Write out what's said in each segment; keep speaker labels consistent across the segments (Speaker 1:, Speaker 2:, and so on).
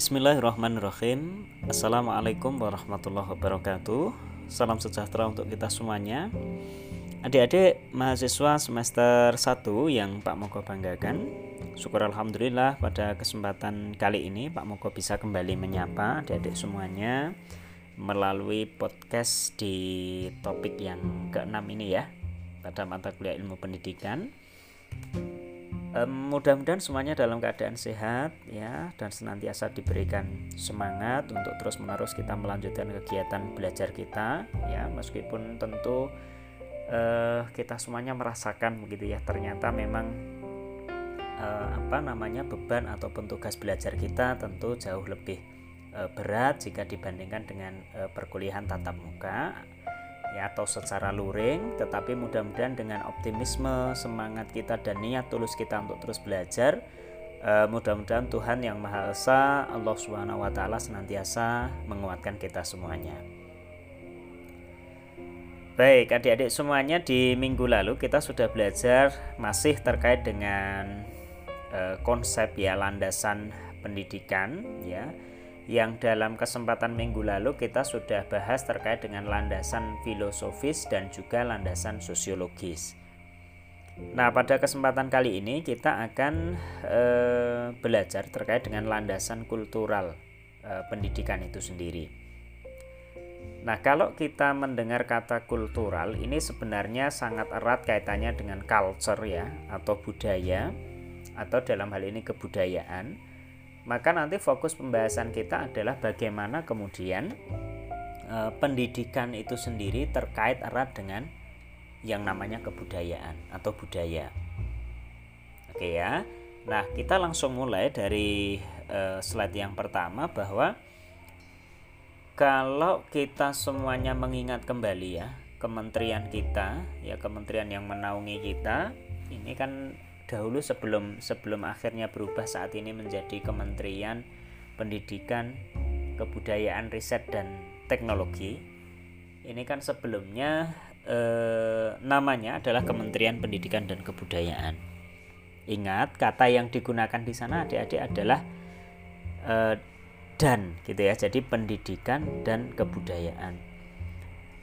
Speaker 1: Bismillahirrahmanirrahim. Assalamualaikum warahmatullahi wabarakatuh. Salam sejahtera untuk kita semuanya. Adik-adik mahasiswa semester 1 yang Pak Moko banggakan Syukur Alhamdulillah pada kesempatan kali ini Pak Moko bisa kembali menyapa adik-adik semuanya Melalui podcast di topik yang ke-6 ini ya Pada mata kuliah ilmu pendidikan um, mudah-mudahan semuanya dalam keadaan sehat ya dan senantiasa diberikan semangat untuk terus menerus kita melanjutkan kegiatan belajar kita ya. Meskipun tentu uh, kita semuanya merasakan begitu ya ternyata memang uh, apa namanya beban ataupun tugas belajar kita tentu jauh lebih uh, berat jika dibandingkan dengan uh, perkuliahan tatap muka ya atau secara luring tetapi mudah-mudahan dengan optimisme semangat kita dan niat tulus kita untuk terus belajar uh, mudah-mudahan Tuhan yang Maha Esa Allah Subhanahu wa taala senantiasa menguatkan kita semuanya. Baik, adik-adik semuanya di minggu lalu kita sudah belajar masih terkait dengan uh, konsep ya landasan pendidikan ya yang dalam kesempatan minggu lalu kita sudah bahas terkait dengan landasan filosofis dan juga landasan sosiologis. Nah, pada kesempatan kali ini kita akan e, belajar terkait dengan landasan kultural e, pendidikan itu sendiri. Nah, kalau kita mendengar kata kultural ini sebenarnya sangat erat kaitannya dengan culture ya atau budaya atau dalam hal ini kebudayaan maka nanti fokus pembahasan kita adalah bagaimana kemudian e, pendidikan itu sendiri terkait erat dengan yang namanya kebudayaan atau budaya. Oke ya. Nah, kita langsung mulai dari e, slide yang pertama bahwa kalau kita semuanya mengingat kembali ya, kementerian kita, ya kementerian yang menaungi kita, ini kan dahulu sebelum sebelum akhirnya berubah saat ini menjadi Kementerian Pendidikan, Kebudayaan, Riset dan Teknologi. Ini kan sebelumnya eh, namanya adalah Kementerian Pendidikan dan Kebudayaan. Ingat kata yang digunakan di sana adik-adik adalah eh, dan gitu ya. Jadi pendidikan dan kebudayaan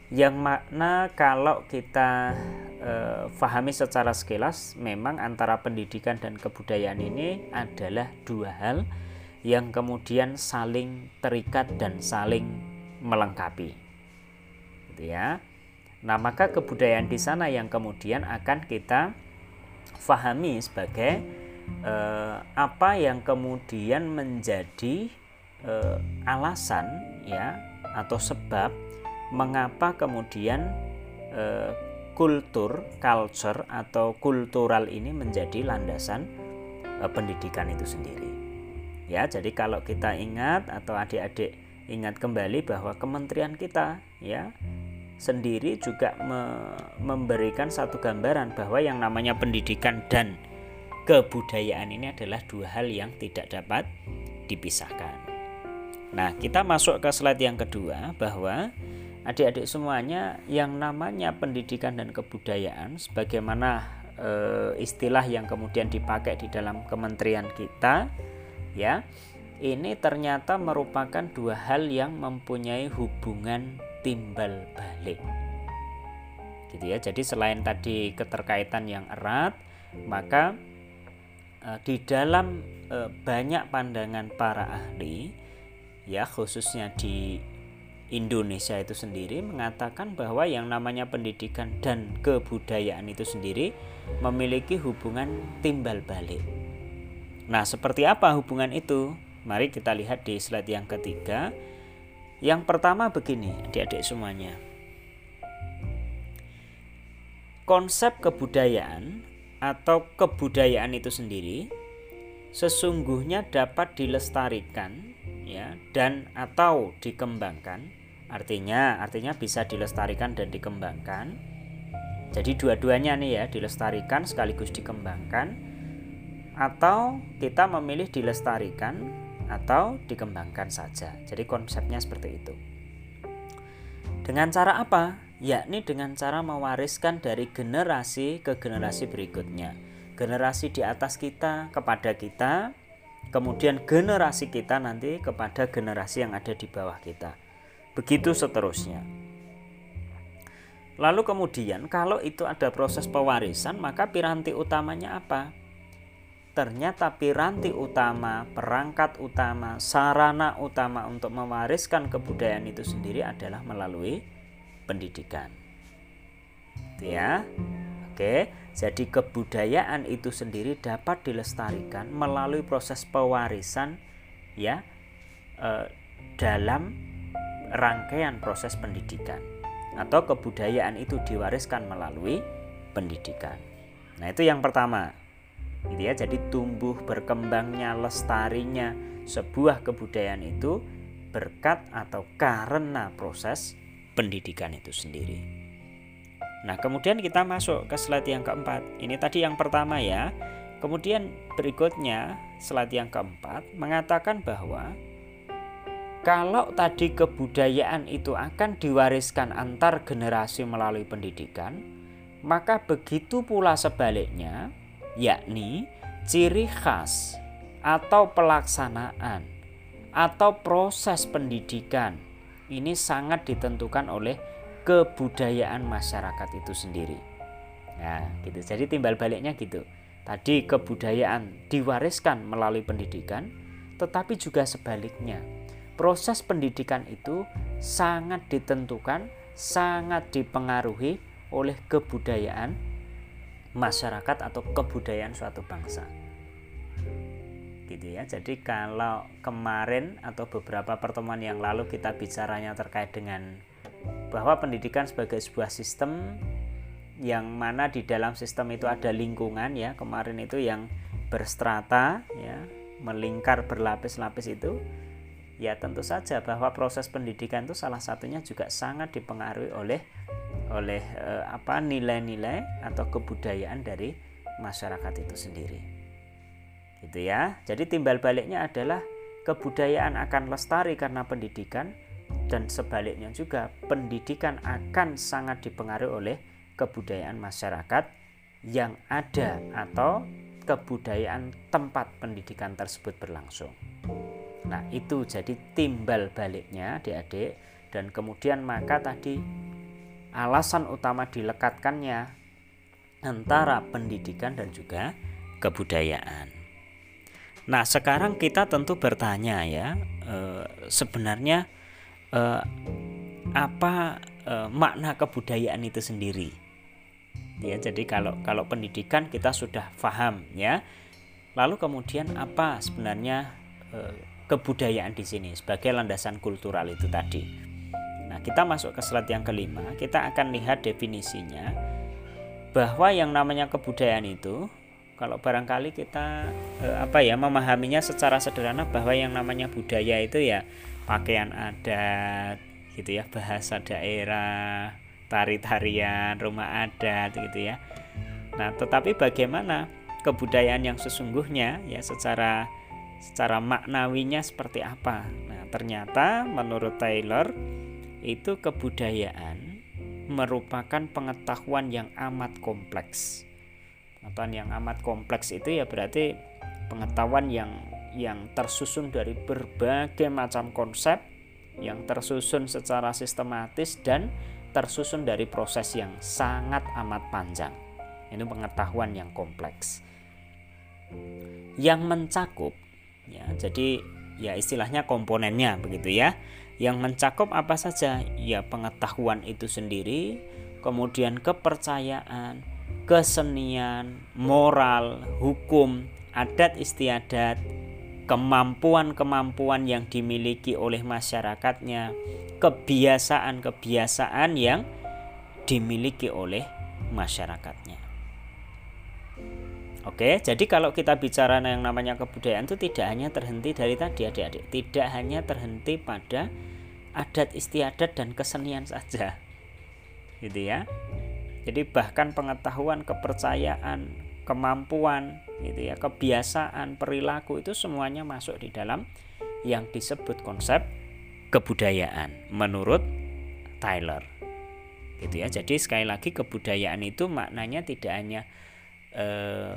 Speaker 1: yang makna kalau kita eh, fahami secara sekilas memang antara pendidikan dan kebudayaan ini adalah dua hal yang kemudian saling terikat dan saling melengkapi. Gitu ya. Nah maka kebudayaan di sana yang kemudian akan kita fahami sebagai eh, apa yang kemudian menjadi eh, alasan ya atau sebab mengapa kemudian eh, kultur, culture atau kultural ini menjadi landasan eh, pendidikan itu sendiri. Ya, jadi kalau kita ingat atau adik-adik ingat kembali bahwa kementerian kita ya sendiri juga me memberikan satu gambaran bahwa yang namanya pendidikan dan kebudayaan ini adalah dua hal yang tidak dapat dipisahkan. Nah, kita masuk ke slide yang kedua bahwa adik-adik semuanya yang namanya pendidikan dan kebudayaan sebagaimana e, istilah yang kemudian dipakai di dalam kementerian kita ya ini ternyata merupakan dua hal yang mempunyai hubungan timbal balik. Gitu ya jadi selain tadi keterkaitan yang erat maka e, di dalam e, banyak pandangan para ahli ya khususnya di Indonesia itu sendiri mengatakan bahwa yang namanya pendidikan dan kebudayaan itu sendiri memiliki hubungan timbal balik. Nah, seperti apa hubungan itu? Mari kita lihat di slide yang ketiga. Yang pertama begini, adik-adik semuanya. Konsep kebudayaan atau kebudayaan itu sendiri sesungguhnya dapat dilestarikan ya dan atau dikembangkan Artinya, artinya bisa dilestarikan dan dikembangkan. Jadi dua-duanya nih ya, dilestarikan sekaligus dikembangkan atau kita memilih dilestarikan atau dikembangkan saja. Jadi konsepnya seperti itu. Dengan cara apa? Yakni dengan cara mewariskan dari generasi ke generasi berikutnya. Generasi di atas kita kepada kita kemudian generasi kita nanti kepada generasi yang ada di bawah kita. Begitu seterusnya. Lalu kemudian kalau itu ada proses pewarisan, maka piranti utamanya apa? Ternyata piranti utama, perangkat utama, sarana utama untuk mewariskan kebudayaan itu sendiri adalah melalui pendidikan. Ya. Oke, jadi kebudayaan itu sendiri dapat dilestarikan melalui proses pewarisan ya eh, dalam rangkaian proses pendidikan atau kebudayaan itu diwariskan melalui pendidikan. Nah, itu yang pertama. Gitu ya. Jadi tumbuh berkembangnya lestarinya sebuah kebudayaan itu berkat atau karena proses pendidikan itu sendiri. Nah, kemudian kita masuk ke slide yang keempat. Ini tadi yang pertama ya. Kemudian berikutnya slide yang keempat mengatakan bahwa kalau tadi kebudayaan itu akan diwariskan antar generasi melalui pendidikan, maka begitu pula sebaliknya, yakni ciri khas atau pelaksanaan atau proses pendidikan ini sangat ditentukan oleh kebudayaan masyarakat itu sendiri. Nah, gitu. Jadi timbal baliknya gitu. Tadi kebudayaan diwariskan melalui pendidikan, tetapi juga sebaliknya. Proses pendidikan itu sangat ditentukan, sangat dipengaruhi oleh kebudayaan masyarakat atau kebudayaan suatu bangsa. Gitu ya. Jadi kalau kemarin atau beberapa pertemuan yang lalu kita bicaranya terkait dengan bahwa pendidikan sebagai sebuah sistem yang mana di dalam sistem itu ada lingkungan ya kemarin itu yang berstrata ya melingkar berlapis-lapis itu ya tentu saja bahwa proses pendidikan itu salah satunya juga sangat dipengaruhi oleh oleh eh, apa nilai-nilai atau kebudayaan dari masyarakat itu sendiri gitu ya jadi timbal baliknya adalah kebudayaan akan lestari karena pendidikan dan sebaliknya juga pendidikan akan sangat dipengaruhi oleh kebudayaan masyarakat yang ada atau kebudayaan tempat pendidikan tersebut berlangsung. Nah, itu jadi timbal baliknya adik-adik. Dan kemudian maka tadi alasan utama dilekatkannya antara pendidikan dan juga kebudayaan. Nah, sekarang kita tentu bertanya ya, e, sebenarnya eh, apa eh, makna kebudayaan itu sendiri? Ya jadi kalau kalau pendidikan kita sudah paham ya. Lalu kemudian apa sebenarnya kebudayaan di sini sebagai landasan kultural itu tadi. Nah kita masuk ke slide yang kelima kita akan lihat definisinya bahwa yang namanya kebudayaan itu kalau barangkali kita eh, apa ya memahaminya secara sederhana bahwa yang namanya budaya itu ya pakaian adat gitu ya bahasa daerah tari-tarian rumah adat gitu ya. Nah tetapi bagaimana kebudayaan yang sesungguhnya ya secara secara maknawinya seperti apa nah ternyata menurut Taylor itu kebudayaan merupakan pengetahuan yang amat kompleks pengetahuan yang amat kompleks itu ya berarti pengetahuan yang yang tersusun dari berbagai macam konsep yang tersusun secara sistematis dan tersusun dari proses yang sangat amat panjang. Ini pengetahuan yang kompleks. Yang mencakup ya, jadi ya istilahnya komponennya begitu ya. Yang mencakup apa saja? Ya pengetahuan itu sendiri, kemudian kepercayaan, kesenian, moral, hukum, adat istiadat, kemampuan-kemampuan yang dimiliki oleh masyarakatnya, kebiasaan-kebiasaan yang dimiliki oleh masyarakatnya. Oke, jadi kalau kita bicara yang namanya kebudayaan itu tidak hanya terhenti dari tadi adik-adik, tidak hanya terhenti pada adat istiadat dan kesenian saja. Gitu ya. Jadi bahkan pengetahuan, kepercayaan, kemampuan, gitu ya, kebiasaan, perilaku itu semuanya masuk di dalam yang disebut konsep kebudayaan menurut Tyler. Gitu ya. Jadi sekali lagi kebudayaan itu maknanya tidak hanya eh,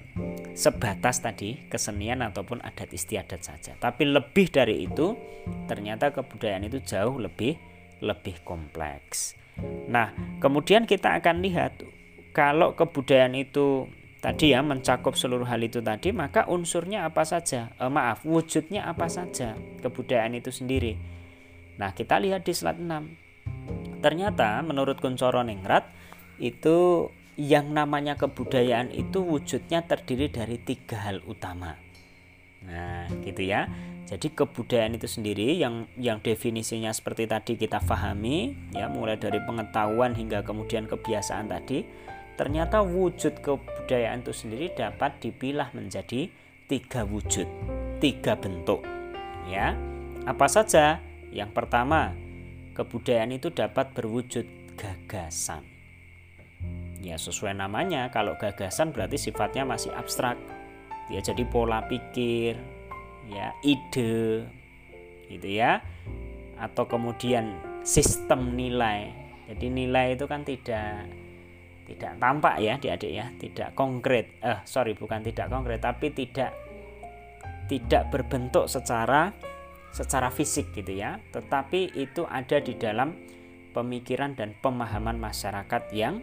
Speaker 1: sebatas tadi kesenian ataupun adat istiadat saja. Tapi lebih dari itu, ternyata kebudayaan itu jauh lebih lebih kompleks. Nah, kemudian kita akan lihat kalau kebudayaan itu tadi ya mencakup seluruh hal itu tadi, maka unsurnya apa saja? Eh, maaf, wujudnya apa saja kebudayaan itu sendiri. Nah, kita lihat di slide 6. Ternyata menurut Kuncoro Ningrat itu yang namanya kebudayaan itu wujudnya terdiri dari tiga hal utama. Nah, gitu ya. Jadi kebudayaan itu sendiri yang yang definisinya seperti tadi kita pahami ya mulai dari pengetahuan hingga kemudian kebiasaan tadi ternyata wujud kebudayaan itu sendiri dapat dipilah menjadi tiga wujud, tiga bentuk. Ya. Apa saja? Yang pertama, kebudayaan itu dapat berwujud gagasan ya sesuai namanya kalau gagasan berarti sifatnya masih abstrak. Ya jadi pola pikir ya ide gitu ya. Atau kemudian sistem nilai. Jadi nilai itu kan tidak tidak tampak ya adik-adik ya. Tidak konkret. Eh sorry bukan tidak konkret tapi tidak tidak berbentuk secara secara fisik gitu ya. Tetapi itu ada di dalam pemikiran dan pemahaman masyarakat yang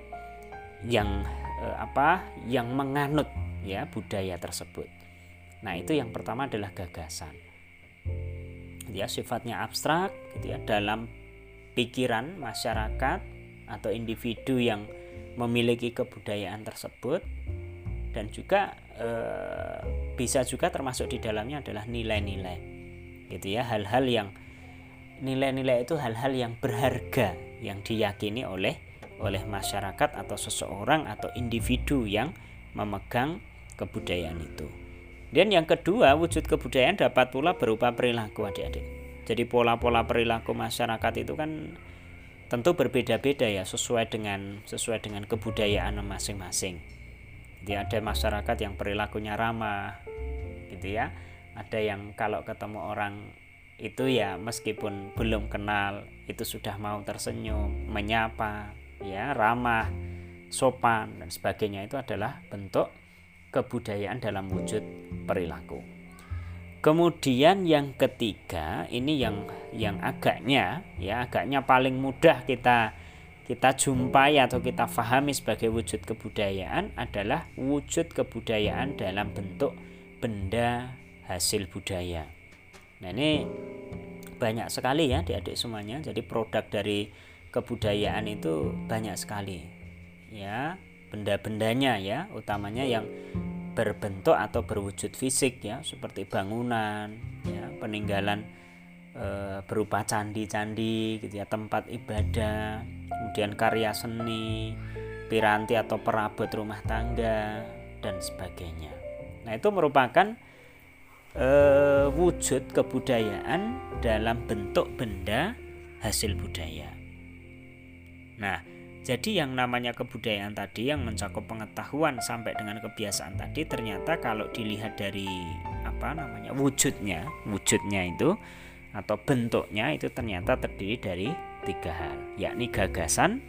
Speaker 1: yang eh, apa yang menganut ya budaya tersebut. Nah, itu yang pertama adalah gagasan. Ya, sifatnya abstrak gitu ya dalam pikiran masyarakat atau individu yang memiliki kebudayaan tersebut dan juga e, bisa juga termasuk di dalamnya adalah nilai-nilai gitu ya hal-hal yang nilai-nilai itu hal-hal yang berharga yang diyakini oleh oleh masyarakat atau seseorang atau individu yang memegang kebudayaan itu. Dan yang kedua, wujud kebudayaan dapat pula berupa perilaku adik-adik. Jadi pola-pola perilaku masyarakat itu kan tentu berbeda-beda ya sesuai dengan sesuai dengan kebudayaan masing-masing. Jadi ada masyarakat yang perilakunya ramah gitu ya. Ada yang kalau ketemu orang itu ya meskipun belum kenal itu sudah mau tersenyum, menyapa, ya ramah sopan dan sebagainya itu adalah bentuk kebudayaan dalam wujud perilaku kemudian yang ketiga ini yang yang agaknya ya agaknya paling mudah kita kita jumpai atau kita fahami sebagai wujud kebudayaan adalah wujud kebudayaan dalam bentuk benda hasil budaya. Nah ini banyak sekali ya adik-adik semuanya. Jadi produk dari kebudayaan itu banyak sekali ya. Benda-bendanya ya utamanya yang berbentuk atau berwujud fisik ya seperti bangunan ya peninggalan e, berupa candi-candi gitu ya tempat ibadah kemudian karya seni piranti atau perabot rumah tangga dan sebagainya. Nah itu merupakan e, wujud kebudayaan dalam bentuk benda hasil budaya Nah, jadi yang namanya kebudayaan tadi yang mencakup pengetahuan sampai dengan kebiasaan tadi ternyata kalau dilihat dari apa namanya wujudnya, wujudnya itu atau bentuknya itu ternyata terdiri dari tiga hal, yakni gagasan,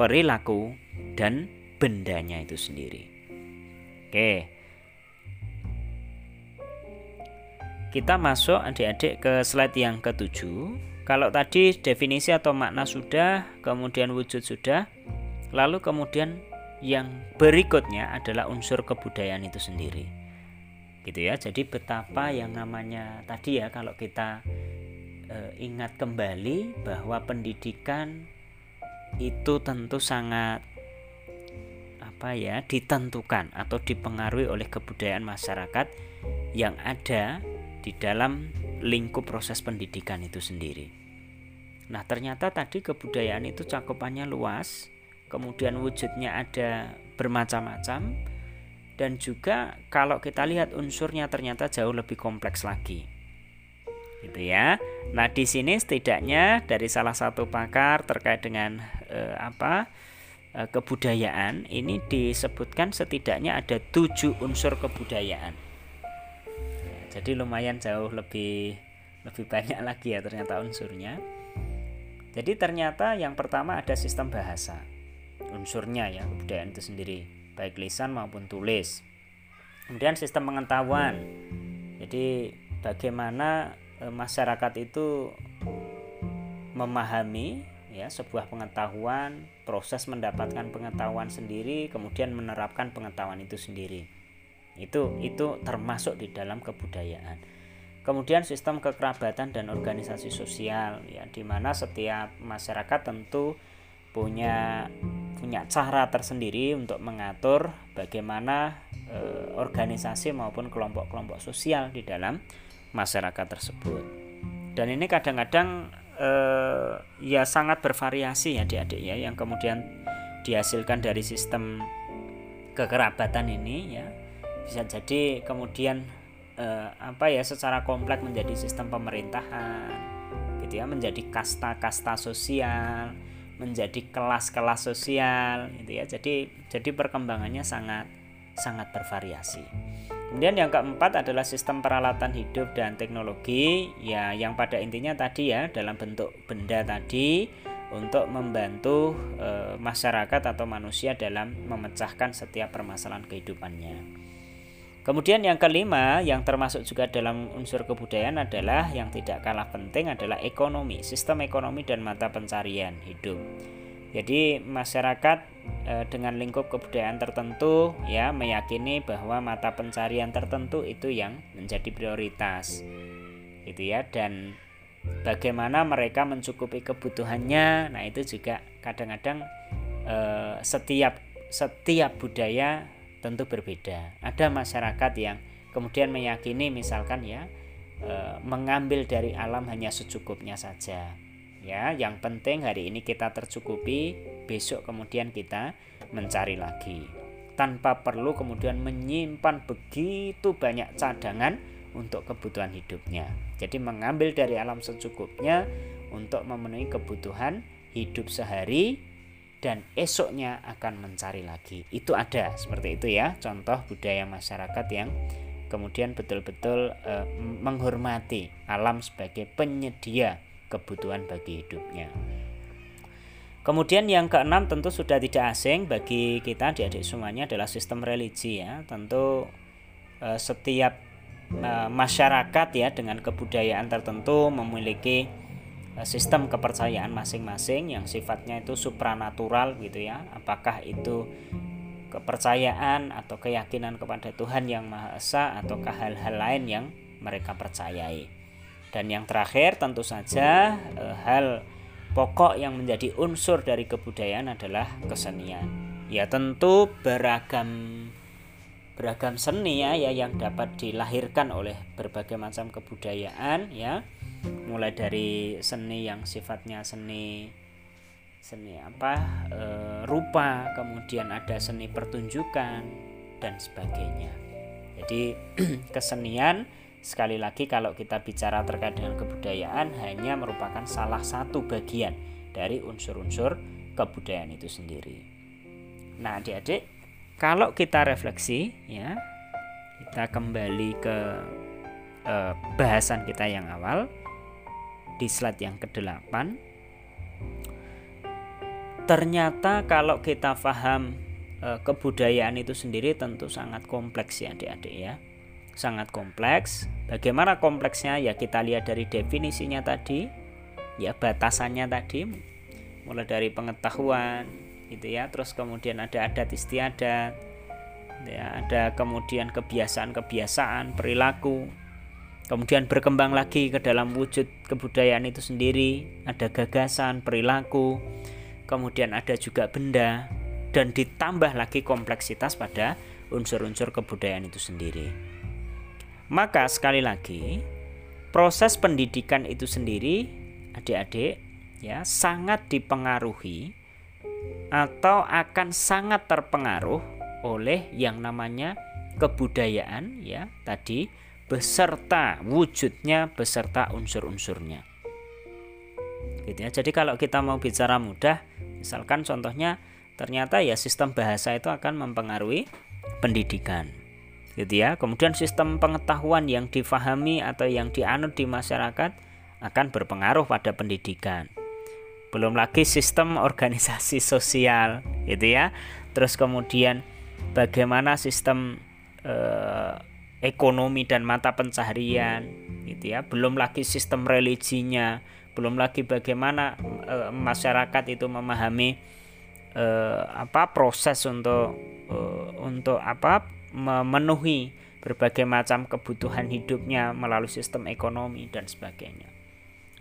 Speaker 1: perilaku, dan bendanya itu sendiri. Oke. Kita masuk adik-adik ke slide yang ketujuh kalau tadi definisi atau makna sudah, kemudian wujud sudah, lalu kemudian yang berikutnya adalah unsur kebudayaan itu sendiri. Gitu ya. Jadi betapa yang namanya tadi ya kalau kita e, ingat kembali bahwa pendidikan itu tentu sangat apa ya ditentukan atau dipengaruhi oleh kebudayaan masyarakat yang ada di dalam lingkup proses pendidikan itu sendiri. Nah, ternyata tadi kebudayaan itu cakupannya luas, kemudian wujudnya ada bermacam-macam, dan juga kalau kita lihat unsurnya ternyata jauh lebih kompleks lagi. Gitu ya. Nah, di sini setidaknya dari salah satu pakar terkait dengan eh, apa? Eh, kebudayaan ini disebutkan setidaknya ada tujuh unsur kebudayaan. Jadi lumayan jauh lebih lebih banyak lagi ya ternyata unsurnya. Jadi ternyata yang pertama ada sistem bahasa. Unsurnya ya kebudayaan itu sendiri. baik lisan maupun tulis. Kemudian sistem pengetahuan. Jadi bagaimana e, masyarakat itu memahami ya sebuah pengetahuan, proses mendapatkan pengetahuan sendiri, kemudian menerapkan pengetahuan itu sendiri. Itu itu termasuk di dalam kebudayaan. Kemudian sistem kekerabatan dan organisasi sosial ya di mana setiap masyarakat tentu punya punya cara tersendiri untuk mengatur bagaimana e, organisasi maupun kelompok-kelompok sosial di dalam masyarakat tersebut. Dan ini kadang-kadang eh, ya sangat bervariasi ya adik-adik ya yang kemudian dihasilkan dari sistem kekerabatan ini ya bisa jadi kemudian eh, apa ya secara kompleks menjadi sistem pemerintahan gitu ya menjadi kasta-kasta sosial menjadi kelas-kelas sosial gitu ya. Jadi jadi perkembangannya sangat sangat bervariasi. Kemudian yang keempat adalah sistem peralatan hidup dan teknologi. Ya yang pada intinya tadi ya dalam bentuk benda tadi untuk membantu e, masyarakat atau manusia dalam memecahkan setiap permasalahan kehidupannya. Kemudian yang kelima yang termasuk juga dalam unsur kebudayaan adalah yang tidak kalah penting adalah ekonomi, sistem ekonomi dan mata pencarian hidup. Jadi masyarakat e, dengan lingkup kebudayaan tertentu ya meyakini bahwa mata pencarian tertentu itu yang menjadi prioritas. Gitu ya dan bagaimana mereka mencukupi kebutuhannya. Nah, itu juga kadang-kadang e, setiap setiap budaya tentu berbeda. Ada masyarakat yang kemudian meyakini misalkan ya e, mengambil dari alam hanya secukupnya saja. Ya yang penting hari ini kita tercukupi besok kemudian kita mencari lagi. Tanpa perlu kemudian menyimpan begitu banyak cadangan untuk kebutuhan hidupnya. Jadi mengambil dari alam secukupnya untuk memenuhi kebutuhan hidup sehari dan esoknya akan mencari lagi itu ada seperti itu ya contoh budaya masyarakat yang kemudian betul-betul e, menghormati alam sebagai penyedia kebutuhan bagi hidupnya. Kemudian yang keenam tentu sudah tidak asing bagi kita adik-adik semuanya adalah sistem religi ya. Tentu eh, setiap eh, masyarakat ya dengan kebudayaan tertentu memiliki sistem kepercayaan masing-masing yang sifatnya itu supranatural gitu ya. Apakah itu kepercayaan atau keyakinan kepada Tuhan yang Maha Esa ataukah hal-hal lain yang mereka percayai. Dan yang terakhir tentu saja e, hal pokok yang menjadi unsur dari kebudayaan adalah kesenian. Ya tentu beragam beragam seni ya, ya yang dapat dilahirkan oleh berbagai macam kebudayaan ya. Mulai dari seni yang sifatnya seni seni apa e, rupa, kemudian ada seni pertunjukan dan sebagainya. Jadi kesenian Sekali lagi kalau kita bicara terkait dengan kebudayaan hanya merupakan salah satu bagian dari unsur-unsur kebudayaan itu sendiri. Nah, Adik-adik, kalau kita refleksi ya, kita kembali ke eh, bahasan kita yang awal di slide yang ke-8. Ternyata kalau kita paham eh, kebudayaan itu sendiri tentu sangat kompleks ya Adik-adik ya sangat kompleks. Bagaimana kompleksnya? Ya kita lihat dari definisinya tadi, ya batasannya tadi, mulai dari pengetahuan, gitu ya. Terus kemudian ada adat istiadat, ya ada kemudian kebiasaan-kebiasaan, perilaku. Kemudian berkembang lagi ke dalam wujud kebudayaan itu sendiri, ada gagasan, perilaku, kemudian ada juga benda, dan ditambah lagi kompleksitas pada unsur-unsur kebudayaan itu sendiri. Maka sekali lagi, proses pendidikan itu sendiri adik-adik ya sangat dipengaruhi atau akan sangat terpengaruh oleh yang namanya kebudayaan ya tadi beserta wujudnya beserta unsur-unsurnya. Gitu ya. Jadi kalau kita mau bicara mudah, misalkan contohnya ternyata ya sistem bahasa itu akan mempengaruhi pendidikan gitu ya. Kemudian sistem pengetahuan yang difahami atau yang dianut di masyarakat akan berpengaruh pada pendidikan. Belum lagi sistem organisasi sosial gitu ya. Terus kemudian bagaimana sistem eh, ekonomi dan mata pencaharian gitu ya belum lagi sistem religinya belum lagi bagaimana e, masyarakat itu memahami e, apa proses untuk e, untuk apa memenuhi berbagai macam kebutuhan hidupnya melalui sistem ekonomi dan sebagainya.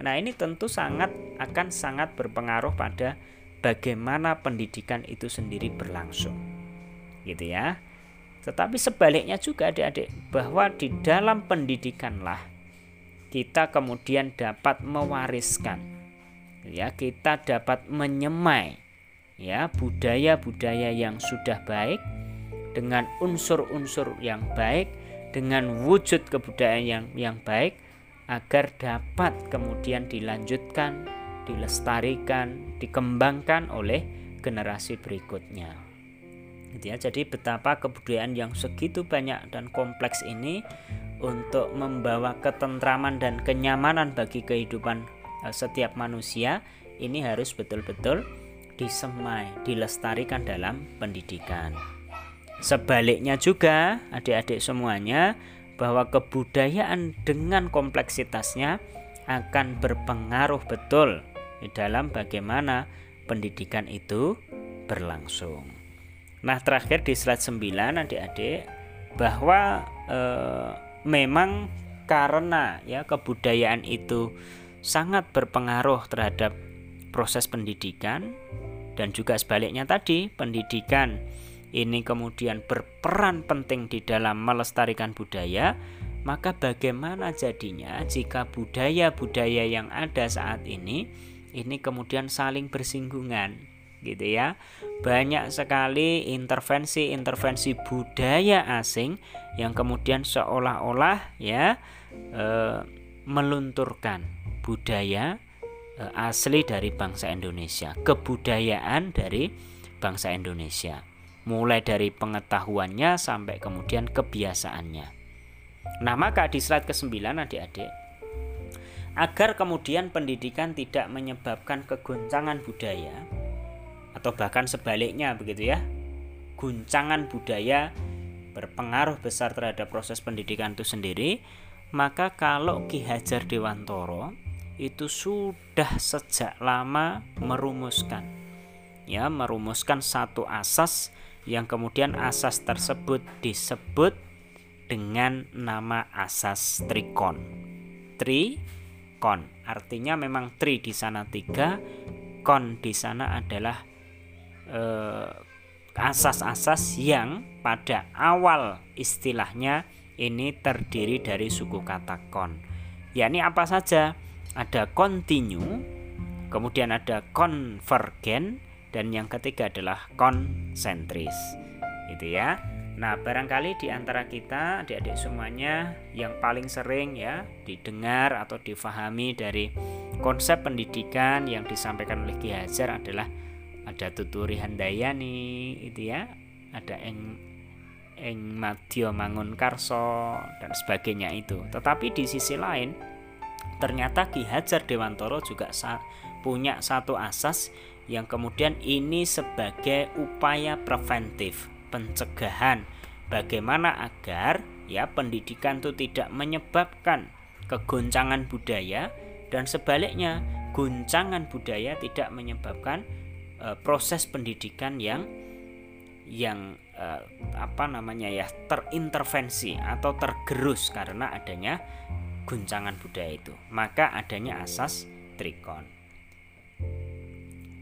Speaker 1: Nah, ini tentu sangat akan sangat berpengaruh pada bagaimana pendidikan itu sendiri berlangsung. Gitu ya. Tetapi sebaliknya juga adik-adik bahwa di dalam pendidikanlah kita kemudian dapat mewariskan ya kita dapat menyemai ya budaya-budaya yang sudah baik dengan unsur-unsur yang baik dengan wujud kebudayaan yang yang baik agar dapat kemudian dilanjutkan, dilestarikan, dikembangkan oleh generasi berikutnya. Gitu ya. Jadi betapa kebudayaan yang segitu banyak dan kompleks ini untuk membawa ketentraman dan kenyamanan bagi kehidupan eh, setiap manusia ini harus betul-betul disemai, dilestarikan dalam pendidikan. Sebaliknya juga, adik-adik semuanya, bahwa kebudayaan dengan kompleksitasnya akan berpengaruh betul di dalam bagaimana pendidikan itu berlangsung. Nah, terakhir di slide 9 adik-adik bahwa eh, memang karena ya kebudayaan itu sangat berpengaruh terhadap proses pendidikan dan juga sebaliknya tadi pendidikan ini kemudian berperan penting di dalam melestarikan budaya maka bagaimana jadinya jika budaya-budaya yang ada saat ini ini kemudian saling bersinggungan gitu ya. Banyak sekali intervensi-intervensi budaya asing yang kemudian seolah-olah ya e, melunturkan budaya e, asli dari bangsa Indonesia, kebudayaan dari bangsa Indonesia. Mulai dari pengetahuannya sampai kemudian kebiasaannya. Nah, maka di slide ke-9 adik-adik agar kemudian pendidikan tidak menyebabkan kegoncangan budaya, atau bahkan sebaliknya begitu ya. Guncangan budaya berpengaruh besar terhadap proses pendidikan itu sendiri. Maka kalau Ki Hajar Dewantoro itu sudah sejak lama merumuskan ya merumuskan satu asas yang kemudian asas tersebut disebut dengan nama asas trikon. Trikon artinya memang tri di sana tiga kon di sana adalah Eh, asas-asas yang pada awal istilahnya ini terdiri dari suku kata kon. yakni apa saja? Ada continue, kemudian ada konvergen dan yang ketiga adalah konsentris. Itu ya. Nah, barangkali di antara kita, adik-adik semuanya yang paling sering ya didengar atau difahami dari konsep pendidikan yang disampaikan oleh Ki Hajar adalah ada tuturi handayani itu ya. Ada eng eng mangun karso dan sebagainya itu. Tetapi di sisi lain ternyata Ki Hajar Dewantoro juga sa punya satu asas yang kemudian ini sebagai upaya preventif pencegahan. Bagaimana agar ya pendidikan itu tidak menyebabkan kegoncangan budaya dan sebaliknya guncangan budaya tidak menyebabkan uh, proses pendidikan yang yang uh, apa namanya ya terintervensi atau tergerus karena adanya guncangan budaya itu maka adanya asas trikon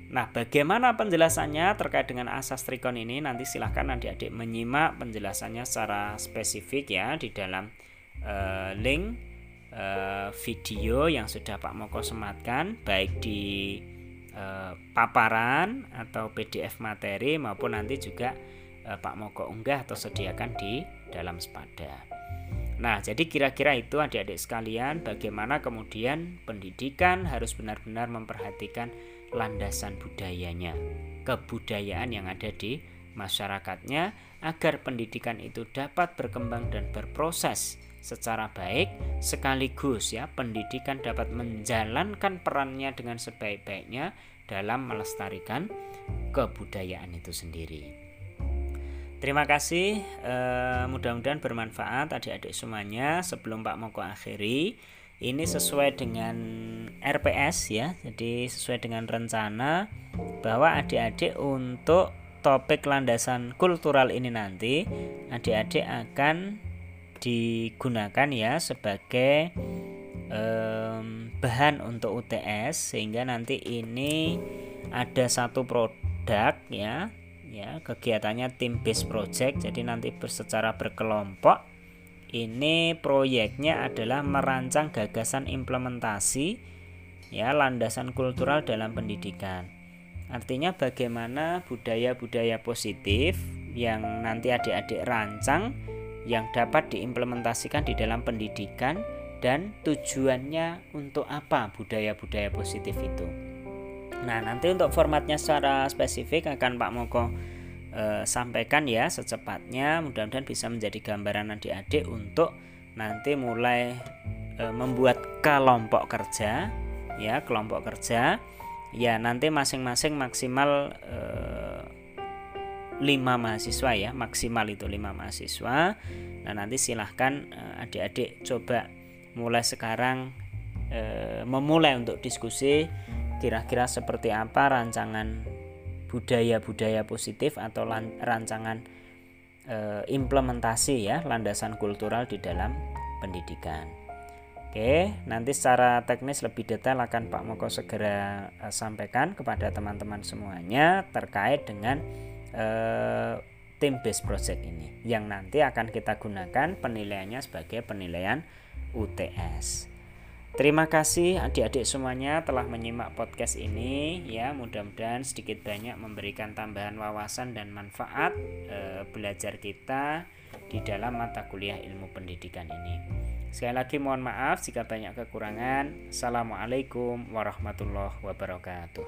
Speaker 1: Nah, bagaimana penjelasannya terkait dengan asas trikon ini? Nanti silahkan adik-adik menyimak penjelasannya secara spesifik ya di dalam uh, link uh, video yang sudah Pak Moko sematkan, baik di Eh, paparan atau PDF materi maupun nanti juga eh, Pak Moko unggah atau sediakan di dalam sepada. Nah, jadi kira-kira itu adik-adik sekalian bagaimana kemudian pendidikan harus benar-benar memperhatikan landasan budayanya, kebudayaan yang ada di masyarakatnya agar pendidikan itu dapat berkembang dan berproses secara baik sekaligus ya pendidikan dapat menjalankan perannya dengan sebaik-baiknya dalam melestarikan kebudayaan itu sendiri. Terima kasih, eh, mudah-mudahan bermanfaat adik-adik semuanya. Sebelum Pak Moko akhiri, ini sesuai dengan RPS ya, jadi sesuai dengan rencana bahwa adik-adik untuk topik landasan kultural ini nanti adik-adik akan digunakan ya sebagai um, bahan untuk UTS sehingga nanti ini ada satu produk ya ya kegiatannya tim base project. Jadi nanti secara berkelompok ini proyeknya adalah merancang gagasan implementasi ya landasan kultural dalam pendidikan. Artinya bagaimana budaya-budaya positif yang nanti adik-adik rancang yang dapat diimplementasikan di dalam pendidikan dan tujuannya untuk apa budaya-budaya positif itu. Nah, nanti untuk formatnya secara spesifik akan Pak Moko e, sampaikan ya secepatnya. Mudah-mudahan bisa menjadi gambaran adik-adik untuk nanti mulai e, membuat kelompok kerja ya, kelompok kerja. Ya, nanti masing-masing maksimal e, 5 mahasiswa ya, maksimal itu 5 mahasiswa. Nah, nanti silahkan adik-adik coba mulai sekarang e, memulai untuk diskusi kira-kira seperti apa rancangan budaya-budaya positif atau rancangan e, implementasi ya landasan kultural di dalam pendidikan. Oke, nanti secara teknis lebih detail akan Pak Moko segera sampaikan kepada teman-teman semuanya terkait dengan e, tim base project ini yang nanti akan kita gunakan penilaiannya sebagai penilaian UTS. Terima kasih adik-adik semuanya telah menyimak podcast ini ya mudah-mudahan sedikit banyak memberikan tambahan wawasan dan manfaat e, belajar kita di dalam mata kuliah ilmu pendidikan ini. Sekali lagi mohon maaf jika banyak kekurangan. Assalamualaikum warahmatullahi wabarakatuh.